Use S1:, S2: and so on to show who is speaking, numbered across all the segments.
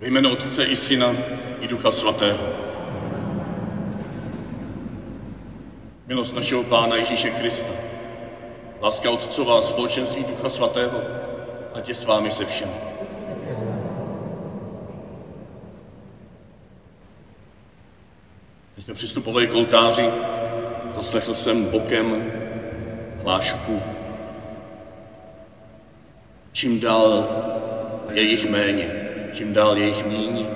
S1: Ve jménu Otce i Syna i Ducha Svatého. Milost našeho Pána Ježíše Krista, láska Otcová, společenství Ducha Svatého, ať je s vámi se všem. Když jsme přistupovali k oltáři, zaslechl jsem bokem hlášku. Čím dál je jich méně, čím dál je jich míň.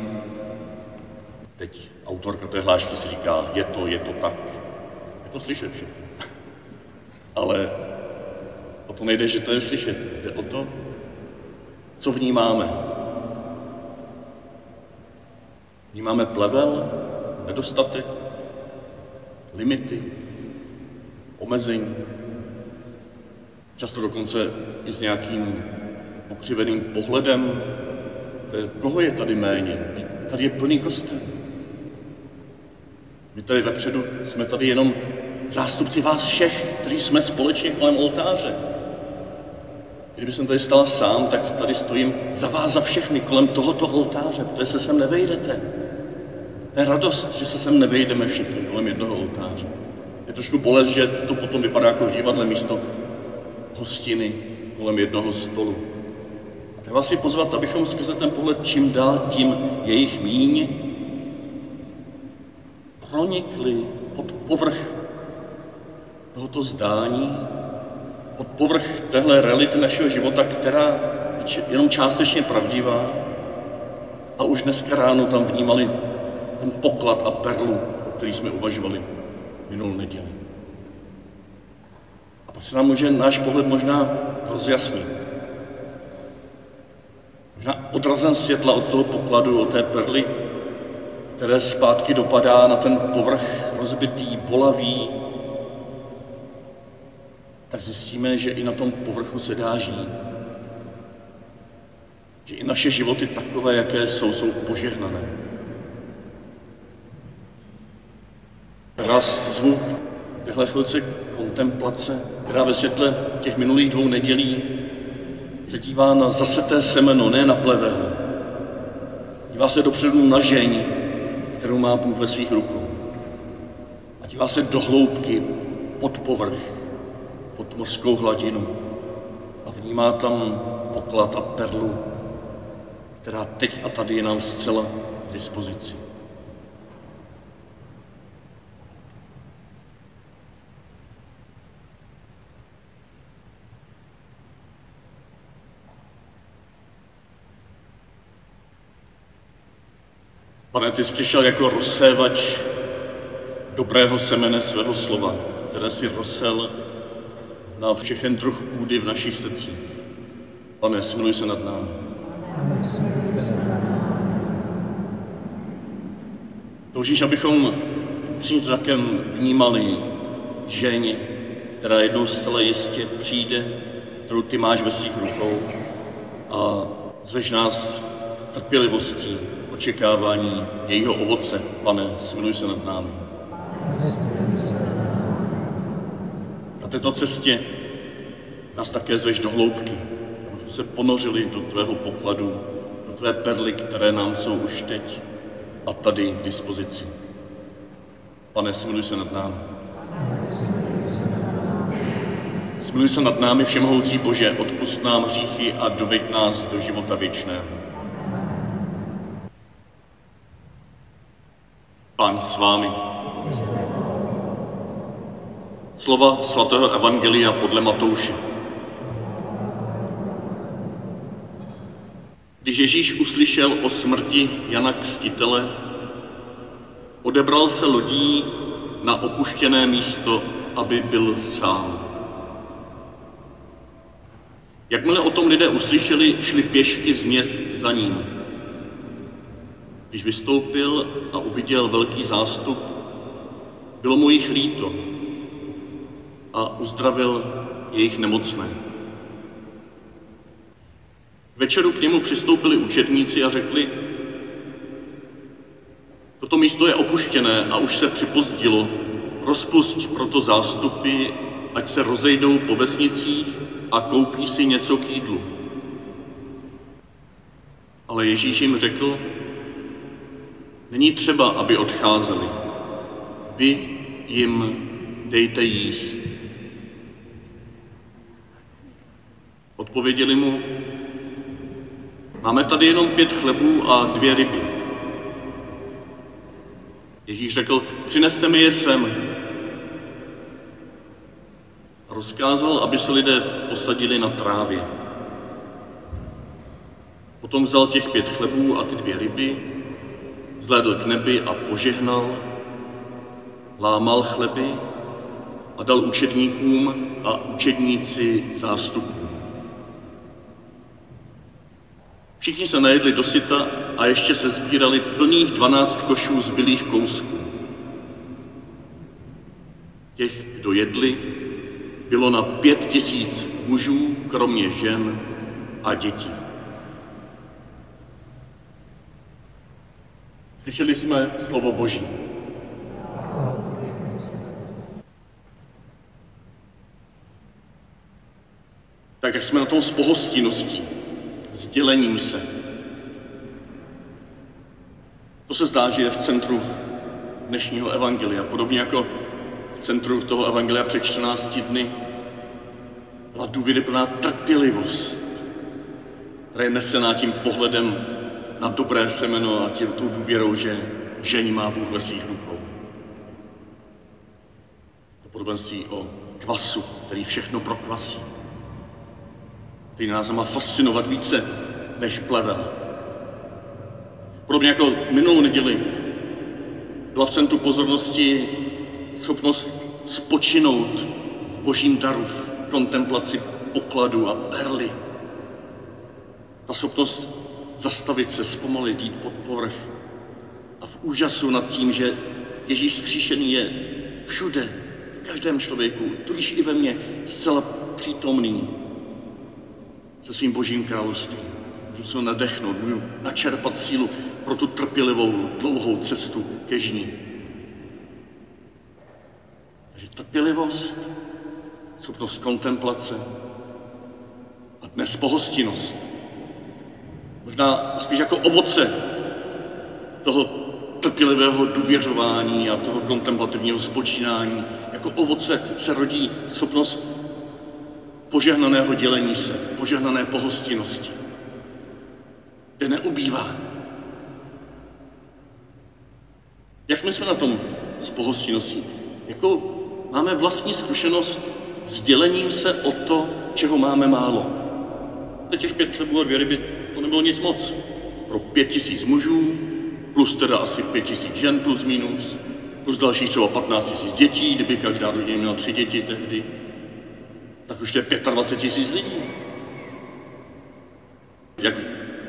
S1: Teď autorka té hlášky si říká, je to, je to tak. Je to slyšet všechno. Ale o to nejde, že to je slyšet. Jde o to, co vnímáme. Vnímáme plevel, nedostatek, limity, omezení, často dokonce i s nějakým pokřiveným pohledem, koho je tady méně? Tady je plný kostel. My tady vepředu jsme tady jenom zástupci vás všech, kteří jsme společně kolem oltáře. Kdyby jsem tady stala sám, tak tady stojím za vás, za všechny kolem tohoto oltáře, protože se sem nevejdete. To je radost, že se sem nevejdeme všichni kolem jednoho oltáře. Je trošku bolest, že to potom vypadá jako divadle místo hostiny kolem jednoho stolu. Tak vás si pozvat, abychom skrze ten pohled čím dál tím jejich míň pronikli pod povrch tohoto zdání, pod povrch téhle reality našeho života, která je jenom částečně pravdivá. A už dneska ráno tam vnímali ten poklad a perlu, o který jsme uvažovali minulou neděli. A pak se nám může náš pohled možná rozjasnit. Možná odrazem světla od toho pokladu, od té perly, které zpátky dopadá na ten povrch rozbitý, bolavý, tak zjistíme, že i na tom povrchu se dá žít. Že i naše životy takové, jaké jsou, jsou požehnané. Tak vás zvu téhle chvilce kontemplace, která ve světle těch minulých dvou nedělí se dívá na zaseté semeno, ne na plevel. Dívá se dopředu na žeň, kterou má Bůh ve svých rukou. A dívá se do hloubky, pod povrch, pod mořskou hladinu. A vnímá tam poklad a perlu, která teď a tady je nám zcela k dispozici. Pane, ty jsi přišel jako rozsévač dobrého semene svého slova, které si rozsel na všechen druh půdy v našich srdcích. Pane, smiluj se nad námi. Toužíš, abychom zrakem vnímali ženi, která jednou zcela jistě přijde, kterou ty máš ve svých rukou a zveš nás trpělivostí, očekávání jejího ovoce. Pane, smiluj se nad námi. Na této cestě nás také zveš do hloubky, abychom se ponořili do tvého pokladu, do tvé perly, které nám jsou už teď a tady k dispozici. Pane, smiluj se nad námi. Smiluj se nad námi, Všemohoucí Bože, odpust nám hříchy a doveď nás do života věčného. Pán s vámi. Slova svatého Evangelia podle Matouše. Když Ježíš uslyšel o smrti Jana Křtitele, odebral se lodí na opuštěné místo, aby byl sám. Jakmile o tom lidé uslyšeli, šli pěšky z měst za ním. Když vystoupil a uviděl velký zástup, bylo mu jich líto a uzdravil jejich nemocné. Večeru k němu přistoupili učetníci a řekli, toto místo je opuštěné a už se připozdilo, rozpust proto zástupy, ať se rozejdou po vesnicích a koupí si něco k jídlu. Ale Ježíš jim řekl, není třeba, aby odcházeli. Vy jim dejte jíst. Odpověděli mu, máme tady jenom pět chlebů a dvě ryby. Ježíš řekl, přineste mi je sem. A rozkázal, aby se lidé posadili na trávě. Potom vzal těch pět chlebů a ty dvě ryby, zhlédl k nebi a požehnal, lámal chleby a dal učedníkům a učedníci zástupům. Všichni se najedli do syta a ještě se sbírali plných dvanáct košů zbylých kousků. Těch, kdo jedli, bylo na pět tisíc mužů, kromě žen a dětí. Slyšeli jsme slovo Boží. Tak jak jsme na tom s pohostinností, sdělením se. To se zdá, že je v centru dnešního evangelia. Podobně jako v centru toho evangelia před 14 dny byla důvěryplná trpělivost, která je nesená tím pohledem na dobré semeno a tím tou důvěrou, že žení má Bůh ve svých rukou. To podobenství o kvasu, který všechno prokvasí který nás má fascinovat více než plevel. Podobně jako minulou neděli byla v centru pozornosti schopnost spočinout v božím daru, v kontemplaci pokladu a perly. Ta schopnost zastavit se, zpomalit, jít pod povrch a v úžasu nad tím, že Ježíš zkříšený je všude, v každém člověku, tudíž i ve mně, zcela přítomný, se svým božím královstvím. Můžu se nadechnout, můžu načerpat sílu pro tu trpělivou, dlouhou cestu ke žní. Takže trpělivost, schopnost kontemplace a dnes pohostinnost. Možná spíš jako ovoce toho trpělivého důvěřování a toho kontemplativního spočínání. Jako ovoce se rodí schopnost požehnaného dělení se, požehnané pohostinnosti, kde neubývá. Jak my jsme na tom s pohostinností? Jako máme vlastní zkušenost s dělením se o to, čeho máme málo. Na těch pět chlebů a dvě ryby to nebylo nic moc. Pro pět tisíc mužů, plus teda asi pět tisíc žen plus minus, plus dalších třeba 15 tisíc dětí, kdyby každá rodina měla tři děti tehdy, tak už to je 25 tisíc lidí. Jak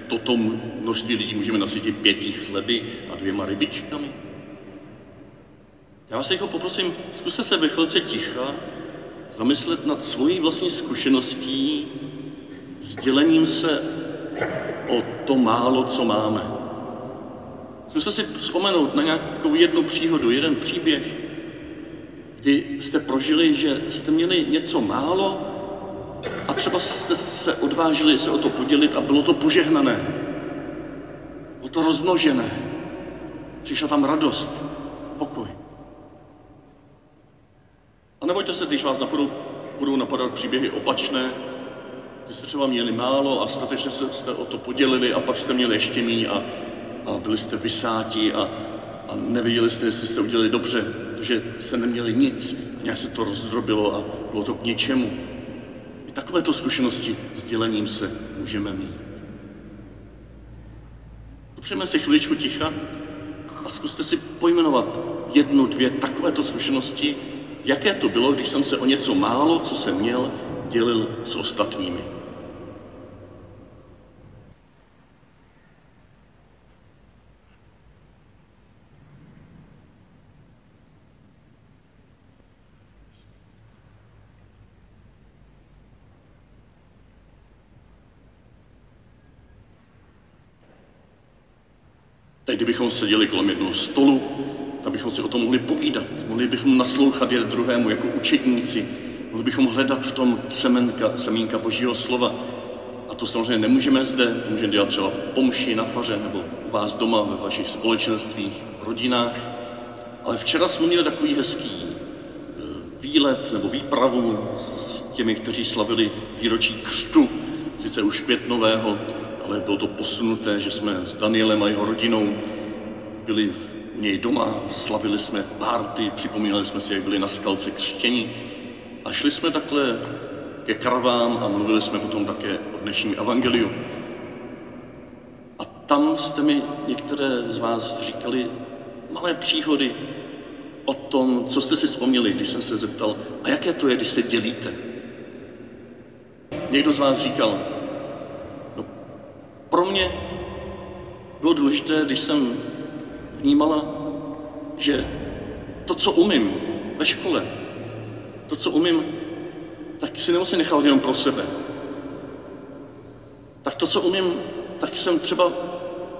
S1: toto množství lidí můžeme nasytit pěti chleby a dvěma rybičkami? Já vás jako poprosím, zkuste se ve chvilce ticha zamyslet nad svojí vlastní zkušeností s dělením se o to málo, co máme. Zkuste si vzpomenout na nějakou jednu příhodu, jeden příběh, kdy jste prožili, že jste měli něco málo a třeba jste se odvážili se o to podělit a bylo to požehnané. Bylo to rozmnožené. Přišla tam radost, pokoj. A nebojte se, když vás napadou, budou napadat příběhy opačné, že jste třeba měli málo a statečně jste o to podělili a pak jste měli ještě méně a, a byli jste vysáti a, a nevěděli jste, jestli jste udělali dobře, protože jste neměli nic, nějak se to rozdrobilo a bylo to k něčemu. I takovéto zkušenosti s dělením se můžeme mít. Dopřejeme si chviličku ticha a zkuste si pojmenovat jednu, dvě takovéto zkušenosti, jaké to bylo, když jsem se o něco málo, co jsem měl, dělil s ostatními. Teď, kdybychom seděli kolem jednoho stolu, tak bychom si o tom mohli povídat, mohli bychom naslouchat jeden druhému jako učedníci, mohli bychom hledat v tom semenka, semínka Božího slova. A to samozřejmě nemůžeme zde, to můžeme dělat třeba pomši na faře nebo u vás doma, ve vašich společenstvích, rodinách. Ale včera jsme měli takový hezký eh, výlet nebo výpravu s těmi, kteří slavili výročí křtu, sice už květnového, ale bylo to posunuté, že jsme s Danielem a jeho rodinou byli u něj doma, slavili jsme párty, připomínali jsme si, jak byli na skalce křtění a šli jsme takhle ke karavám a mluvili jsme potom také o dnešním evangeliu. A tam jste mi některé z vás říkali malé příhody o tom, co jste si vzpomněli, když jsem se zeptal, a jaké to je, když se dělíte. Někdo z vás říkal, no, pro mě bylo důležité, když jsem vnímala, že to, co umím ve škole, to, co umím, tak si nemusím nechat jenom pro sebe. Tak to, co umím, tak jsem třeba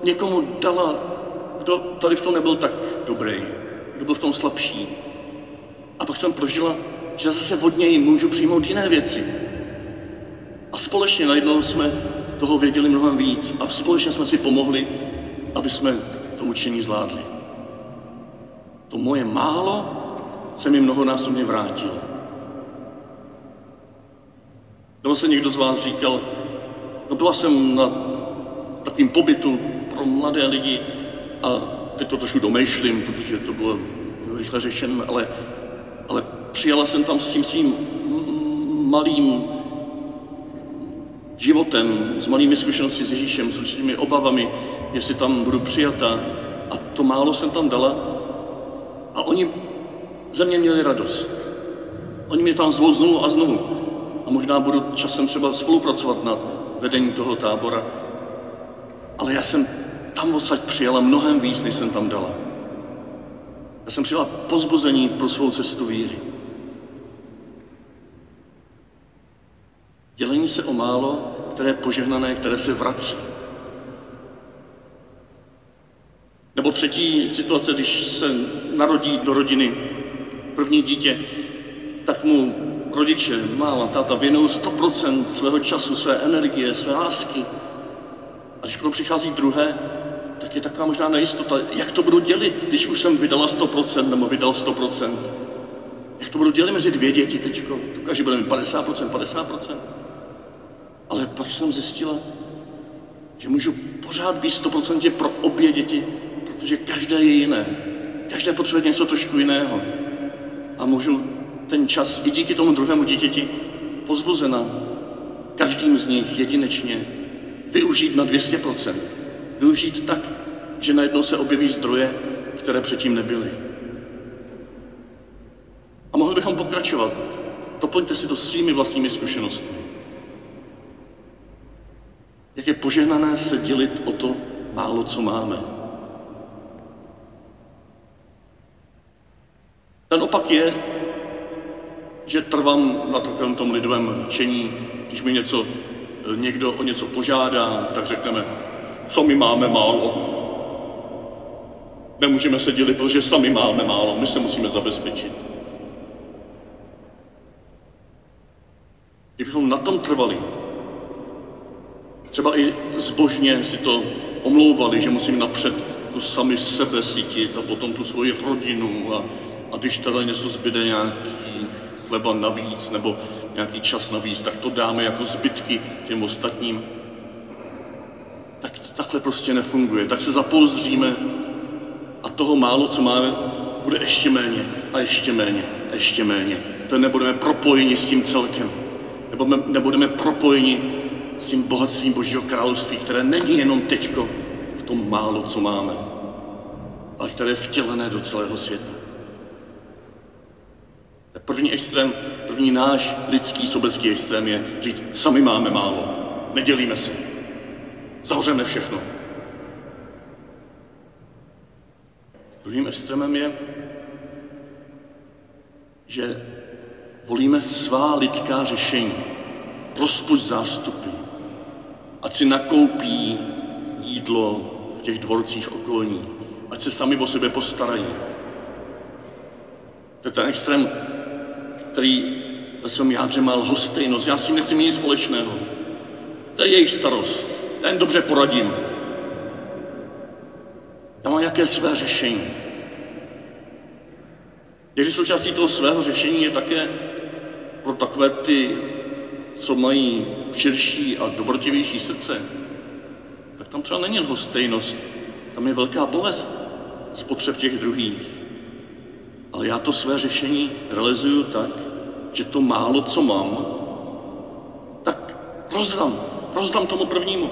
S1: někomu dala, kdo tady v tom nebyl tak dobrý, kdo byl v tom slabší. A pak jsem prožila, že zase od něj můžu přijmout jiné věci. A společně najednou jsme toho věděli mnohem víc a společně jsme si pomohli, aby jsme to učení zvládli. To moje málo se mi mnohonásobně vrátilo. Nebo se někdo z vás říkal, no byla jsem na takovým pobytu pro mladé lidi a teď to trošku domýšlím, protože to bylo rychle řešen, ale, ale přijala jsem tam s tím svým malým životem, s malými zkušenostmi s Ježíšem, s určitými obavami, jestli tam budu přijata. A to málo jsem tam dala. A oni ze mě měli radost. Oni mě tam zvou znovu a znovu. Možná budu časem třeba spolupracovat na vedení toho tábora. Ale já jsem tam odsaď přijala mnohem víc, než jsem tam dala. Já jsem přijala pozbuzení pro svou cestu víry. Dělení se o málo, které je požehnané, které se vrací. Nebo třetí situace, když se narodí do rodiny první dítě, tak mu rodiče, máma, táta věnují 100% svého času, své energie, své lásky. A když potom přichází druhé, tak je taková možná nejistota, jak to budu dělit, když už jsem vydala 100% nebo vydal 100%. Jak to budu dělit mezi dvě děti teďko? To každý bude mít 50%, 50%. Ale pak jsem zjistila, že můžu pořád být 100% pro obě děti, protože každé je jiné. Každé potřebuje něco trošku jiného. A můžu ten čas i díky tomu druhému dítěti pozbuzena každým z nich jedinečně využít na 200%. Využít tak, že najednou se objeví zdroje, které předtím nebyly. A mohli bychom pokračovat. Doplňte si to svými vlastními zkušenostmi. Jak je požehnané se dělit o to málo, co máme. Ten opak je, že trvám na takovém tom lidovém čení, když mi něco, někdo o něco požádá, tak řekneme, co my máme málo. Nemůžeme se dělit, protože sami máme málo, my se musíme zabezpečit. Kdybychom na tom trvali, třeba i zbožně si to omlouvali, že musím napřed tu sami sebe sítit a potom tu svoji rodinu a, a když teda něco zbyde nějaký chleba navíc nebo nějaký čas navíc, tak to dáme jako zbytky těm ostatním. Tak to takhle prostě nefunguje. Tak se zapouzdříme a toho málo, co máme, bude ještě méně a ještě méně a ještě méně. To nebudeme propojeni s tím celkem. Nebo nebudeme propojeni s tím bohatstvím Božího království, které není jenom teďko v tom málo, co máme, ale které je vtělené do celého světa. První extrém, první náš lidský sobecký extrém je říct, sami máme málo, nedělíme se, zavřeme všechno. Druhým extrémem je, že volíme svá lidská řešení, prospuť zástupy, ať si nakoupí jídlo v těch dvorcích okolní, ať se sami o sebe postarají. To je ten extrém, který ve svém jádře má lhostejnost. Já s tím nechci nic společného. To je jejich starost. Já jen dobře poradím. Já mám nějaké své řešení. Někdy součástí toho svého řešení je také pro takové ty, co mají širší a dobrotivější srdce, tak tam třeba není lhostejnost, tam je velká bolest z potřeb těch druhých. Ale já to své řešení realizuju tak, že to málo, co mám, tak rozdám, rozdám tomu prvnímu.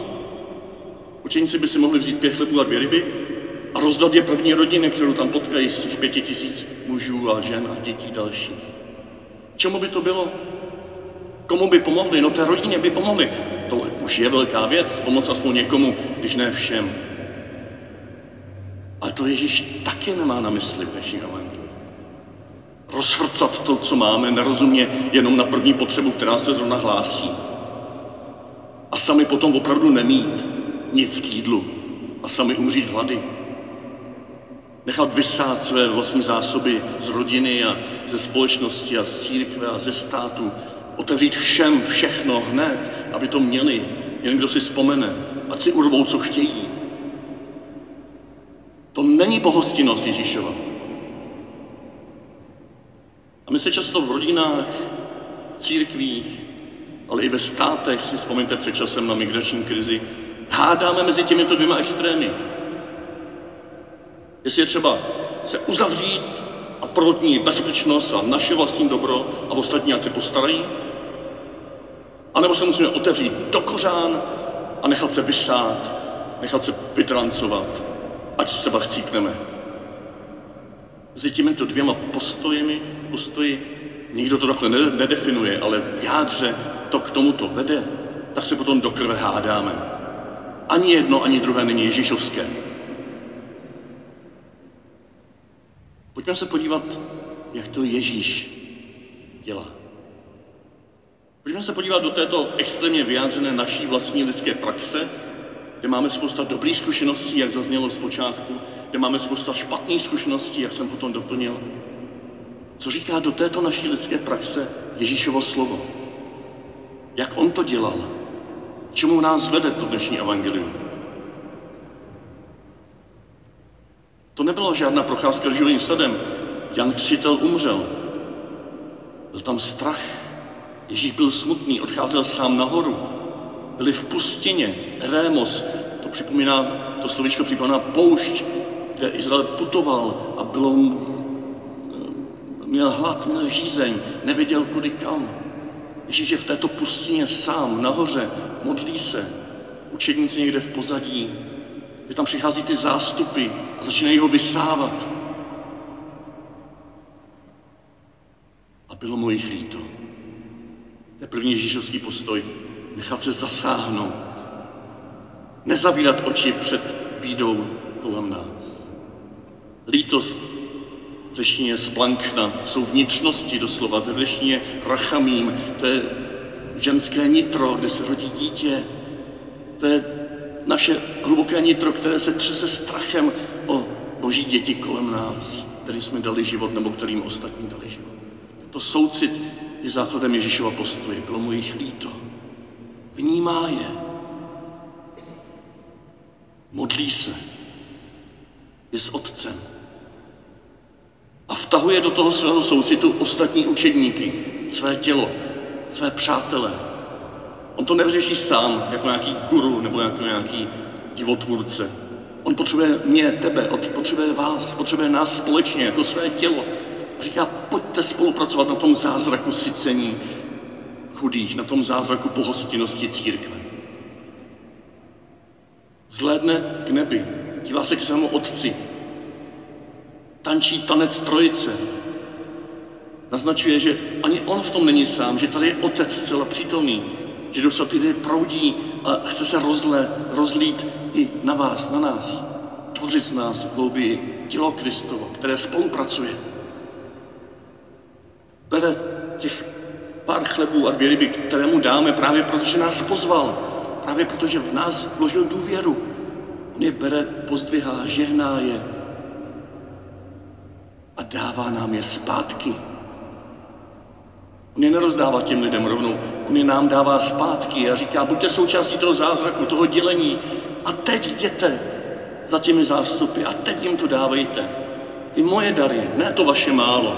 S1: Učeníci by si mohli vzít pět chlebů a dvě ryby a rozdat je první rodině, kterou tam potkají z těch pěti tisíc mužů a žen a dětí dalších. Čemu by to bylo? Komu by pomohli? No té rodině by pomohli. To už je velká věc, pomoct aspoň někomu, když ne všem. Ale to Ježíš taky nemá na mysli v dnešní Rozvrcat to, co máme, nerozumně jenom na první potřebu, která se zrovna hlásí. A sami potom opravdu nemít nic k jídlu a sami umřít hlady nechat vysát své vlastní zásoby z rodiny a ze společnosti a z církve a ze státu, otevřít všem všechno hned, aby to měli, jen kdo si vzpomene, ať si urvou, co chtějí. To není pohostinnost Ježíšova. A my se často v rodinách, v církvích, ale i ve státech, si vzpomeňte před časem na migrační krizi, hádáme mezi těmito dvěma extrémy. Jestli je třeba se uzavřít a prvotní bezpečnost a naše vlastní dobro a ostatní ať se postarají, anebo se musíme otevřít do kořán a nechat se vysát, nechat se vytrancovat, ať třeba chcípneme. Mezi těmito dvěma postojemi, postoji, nikdo to takhle nedefinuje, ale v jádře to k tomuto vede, tak se potom do krve hádáme. Ani jedno, ani druhé není Ježíšovské. Pojďme se podívat, jak to Ježíš dělá. Pojďme se podívat do této extrémně vyjádřené naší vlastní lidské praxe, kde máme spousta dobrých zkušeností, jak zaznělo z počátku, kde máme spousta špatných zkušeností, jak jsem potom doplnil. Co říká do této naší lidské praxe Ježíšovo slovo? Jak on to dělal? Čemu nás vede to dnešní evangelium? To nebyla žádná procházka živým sadem. Jan Křitel umřel. Byl tam strach. Ježíš byl smutný, odcházel sám nahoru. Byli v pustině, Rémos, to připomíná, to slovíčko připomíná poušť, kde Izrael putoval a bylo, měl hlad, měl žízeň, nevěděl kudy kam. Ježíš je v této pustině sám, nahoře, modlí se. Učedníci někde v pozadí, že tam přichází ty zástupy a začínají ho vysávat. A bylo mu jich líto. To je první ježíšovský postoj. Nechat se zasáhnout. Nezavírat oči před bídou kolem nás. Lítost v řeštině splankna, jsou vnitřnosti doslova, ve řeštině rachamím, to je ženské nitro, kde se rodí dítě, to je naše hluboké nitro, které se třese strachem o boží děti kolem nás, kterým jsme dali život nebo kterým ostatní dali život. To soucit je základem Ježíšova postoje. Bylo mu jich líto. Vnímá je. Modlí se. Je s otcem. A vtahuje do toho svého soucitu ostatní učedníky, své tělo, své přátele, On to neřeší sám, jako nějaký guru nebo jako nějaký divotvůrce. On potřebuje mě, tebe, on potřebuje vás, potřebuje nás společně, jako své tělo. A říká, pojďte spolupracovat na tom zázraku sycení chudých, na tom zázraku pohostinnosti církve. Zhlédne k nebi, dívá se k svému otci, tančí tanec trojice, naznačuje, že ani on v tom není sám, že tady je otec celá přítomný, že do lidé proudí a chce se rozle, rozlít i na vás, na nás. Tvořit z nás v hloubi tělo Kristovo, které spolupracuje. Bere těch pár chlebů a dvě ryby, které mu dáme právě proto, že nás pozval. Právě protože v nás vložil důvěru. On je bere, pozdvihá, žehná je a dává nám je zpátky. On je nerozdává těm lidem rovnou, on je nám dává zpátky a říká, buďte součástí toho zázraku, toho dělení a teď jděte za těmi zástupy a teď jim to dávejte. Ty moje dary, ne to vaše málo.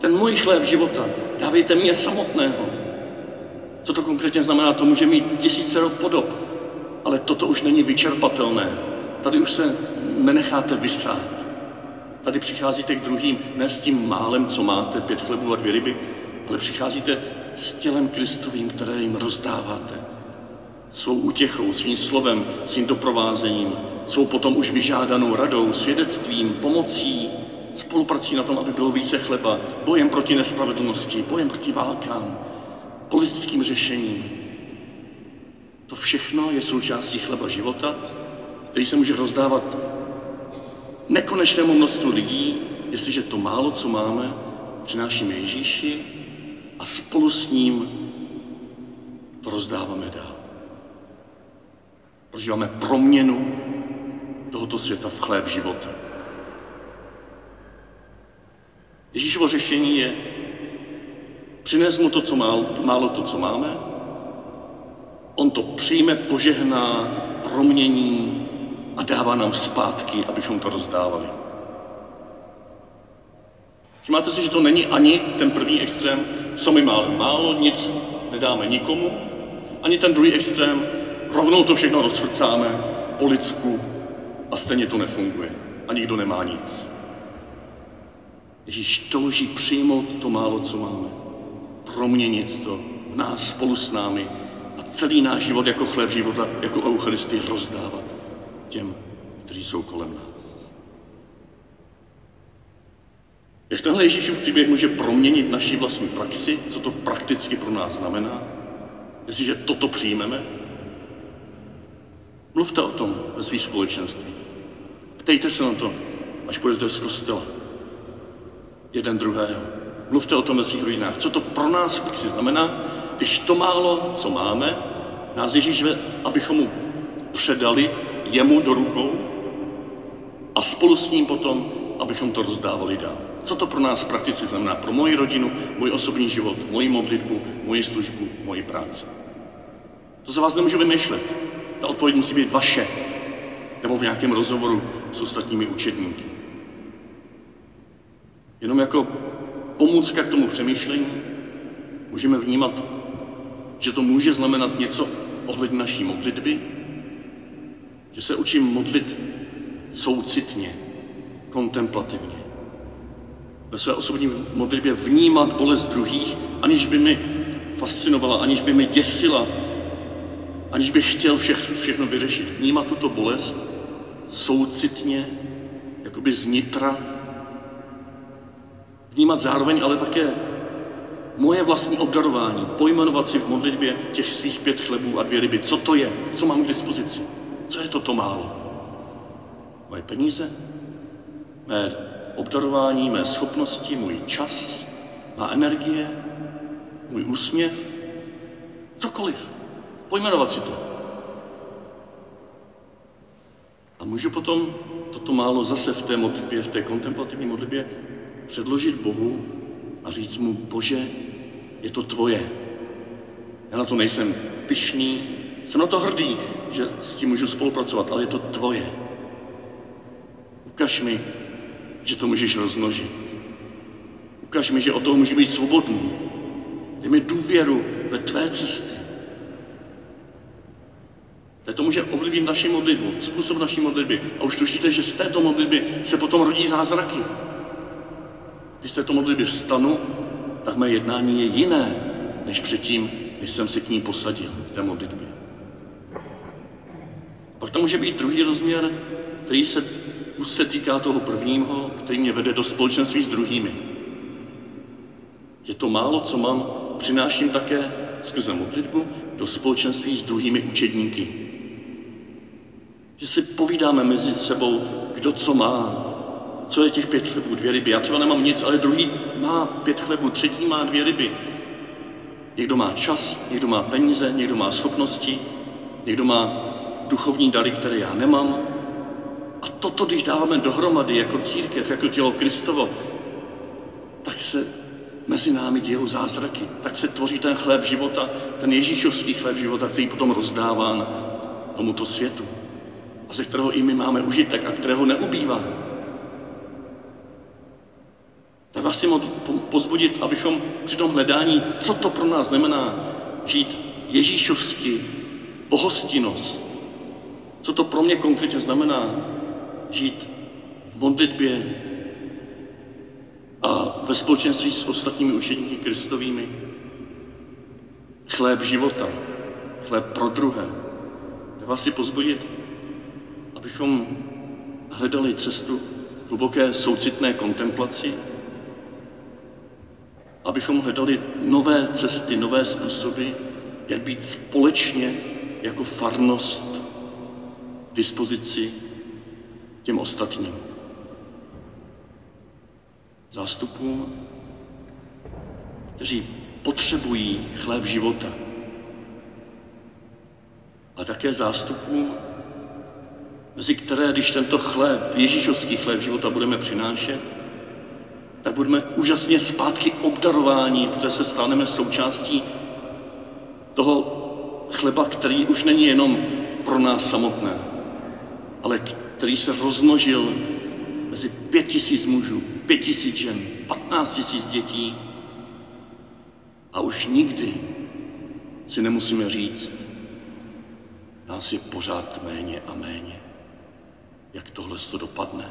S1: Ten můj chléb života, dávejte mě samotného. Co to konkrétně znamená? To může mít tisíce podob, ale toto už není vyčerpatelné. Tady už se nenecháte vysát. Tady přicházíte k druhým ne s tím málem, co máte, pět chlebů a dvě ryby, ale přicházíte s tělem Kristovým, které jim rozdáváte. Svou útěchou, svým slovem, svým doprovázením, svou potom už vyžádanou radou, svědectvím, pomocí, spoluprací na tom, aby bylo více chleba, bojem proti nespravedlnosti, bojem proti válkám, politickým řešením. To všechno je součástí chleba života, který se může rozdávat nekonečnému množstvu lidí, jestliže to málo, co máme, přinášíme Ježíši a spolu s ním to rozdáváme dál. Prožíváme proměnu tohoto světa v chléb života. Ježíšovo řešení je přines mu to, co málo, málo to, co máme, on to přijme, požehná, promění a dává nám zpátky, abychom to rozdávali. Všimáte si, že to není ani ten první extrém, co my máme málo, nic nedáme nikomu, ani ten druhý extrém, rovnou to všechno rozfrcáme po lidsku a stejně to nefunguje. A nikdo nemá nic. Ježíš touží přijmout to málo, co máme, proměnit to v nás spolu s námi a celý náš život jako chléb života, jako Eucharistii rozdávat těm, kteří jsou kolem nás. Jak tenhle Ježíšův příběh může proměnit naši vlastní praxi, co to prakticky pro nás znamená, jestliže toto přijmeme? Mluvte o tom ve svých společenství. Ptejte se na to, až půjdete z kostela. Jeden druhého. Mluvte o tom ve svých rodinách. Co to pro nás v praxi znamená, když to málo, co máme, nás Ježíš ve, abychom mu předali jemu do rukou a spolu s ním potom, abychom to rozdávali dál. Co to pro nás prakticky znamená? Pro moji rodinu, můj osobní život, moji modlitbu, moji službu, moji práci. To se vás nemůžu vymýšlet. Ta odpověď musí být vaše. Nebo v nějakém rozhovoru s ostatními učedníky. Jenom jako pomůcka k tomu přemýšlení můžeme vnímat, že to může znamenat něco ohledně naší modlitby, že se učím modlit soucitně, kontemplativně. Ve své osobní modlitbě vnímat bolest druhých, aniž by mi fascinovala, aniž by mi děsila, aniž bych chtěl vše, všechno vyřešit. Vnímat tuto bolest soucitně, jakoby znitra. Vnímat zároveň ale také moje vlastní obdarování, pojmenovat si v modlitbě těch svých pět chlebů a dvě ryby. Co to je? Co mám k dispozici? Co je toto málo? Moje peníze? Mé obdarování, mé schopnosti, můj čas, má energie, můj úsměv? Cokoliv. Pojmenovat si to. A můžu potom toto málo zase v té modlitbě, v té kontemplativní modlitbě předložit Bohu a říct mu, Bože, je to tvoje. Já na to nejsem pyšný, jsem na to hrdý, že s tím můžu spolupracovat, ale je to tvoje. Ukaž mi, že to můžeš rozmnožit. Ukaž mi, že o toho může být svobodný. Dej mi důvěru ve tvé cesty. To může ovlivnit naši modlitbu, způsob naší modlitby. A už tušíte, že z této modlitby se potom rodí zázraky. Když z této modlitby vstanu, tak mé jednání je jiné, než předtím, když jsem se k ní posadil, v té modlitbě. Pak to může být druhý rozměr, který se už se týká toho prvního, který mě vede do společenství s druhými. Je to málo, co mám, přináším také skrze modlitbu do společenství s druhými učedníky. Že si povídáme mezi sebou, kdo co má, co je těch pět chlebů, dvě ryby. Já třeba nemám nic, ale druhý má pět chlebů, třetí má dvě ryby. Někdo má čas, někdo má peníze, někdo má schopnosti, někdo má duchovní dary, které já nemám. A toto, když dáváme dohromady jako církev, jako tělo Kristovo, tak se mezi námi dějou zázraky, tak se tvoří ten chléb života, ten Ježíšovský chléb života, který potom rozdává tomuto světu a ze kterého i my máme užitek a kterého neubývá. Tak vás chci pozbudit, abychom při tom hledání, co to pro nás znamená žít Ježíšovsky, pohostinnost, co to pro mě konkrétně znamená žít v modlitbě a ve společenství s ostatními učeníky Kristovými. Chléb života, chléb pro druhé. Tak vás si pozbudit, abychom hledali cestu hluboké soucitné kontemplaci, abychom hledali nové cesty, nové způsoby, jak být společně jako farnost dispozici těm ostatním. Zástupům, kteří potřebují chléb života, a také zástupům, mezi které, když tento chléb, Ježíšovský chléb života budeme přinášet, tak budeme úžasně zpátky obdarováni, protože se staneme součástí toho chleba, který už není jenom pro nás samotné, ale který se rozmnožil mezi pět tisíc mužů, pět tisíc žen, patnáct tisíc dětí a už nikdy si nemusíme říct, nás je pořád méně a méně. Jak tohle to dopadne?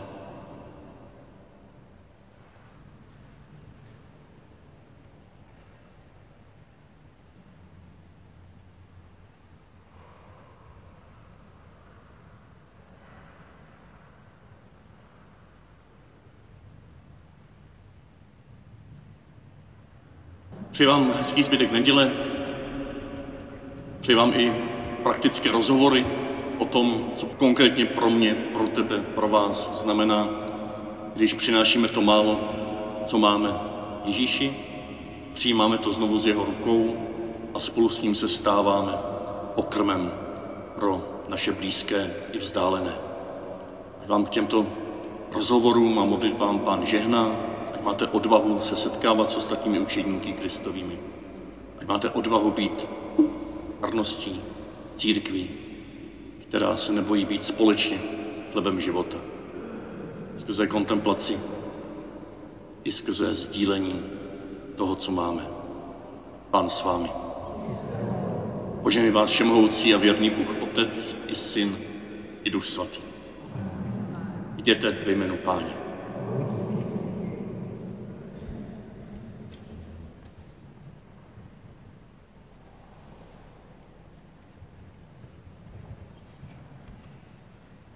S1: Přeji vám hezký zbytek neděle, přeji vám i praktické rozhovory o tom, co konkrétně pro mě, pro tebe, pro vás znamená, když přinášíme to málo, co máme. Ježíši, přijímáme to znovu z jeho rukou a spolu s ním se stáváme pokrmem pro naše blízké i vzdálené. Vám k těmto rozhovorům a modlitbám Pán žehná, máte odvahu se setkávat s ostatními učedníky Kristovými. Ať máte odvahu být hrností církví, která se nebojí být společně chlebem života. Skrze kontemplaci i skrze sdílení toho, co máme. Pán s vámi. Požený vás všemohoucí a věrný Bůh, Otec i Syn i Duch Svatý. Jděte ve jménu Páně.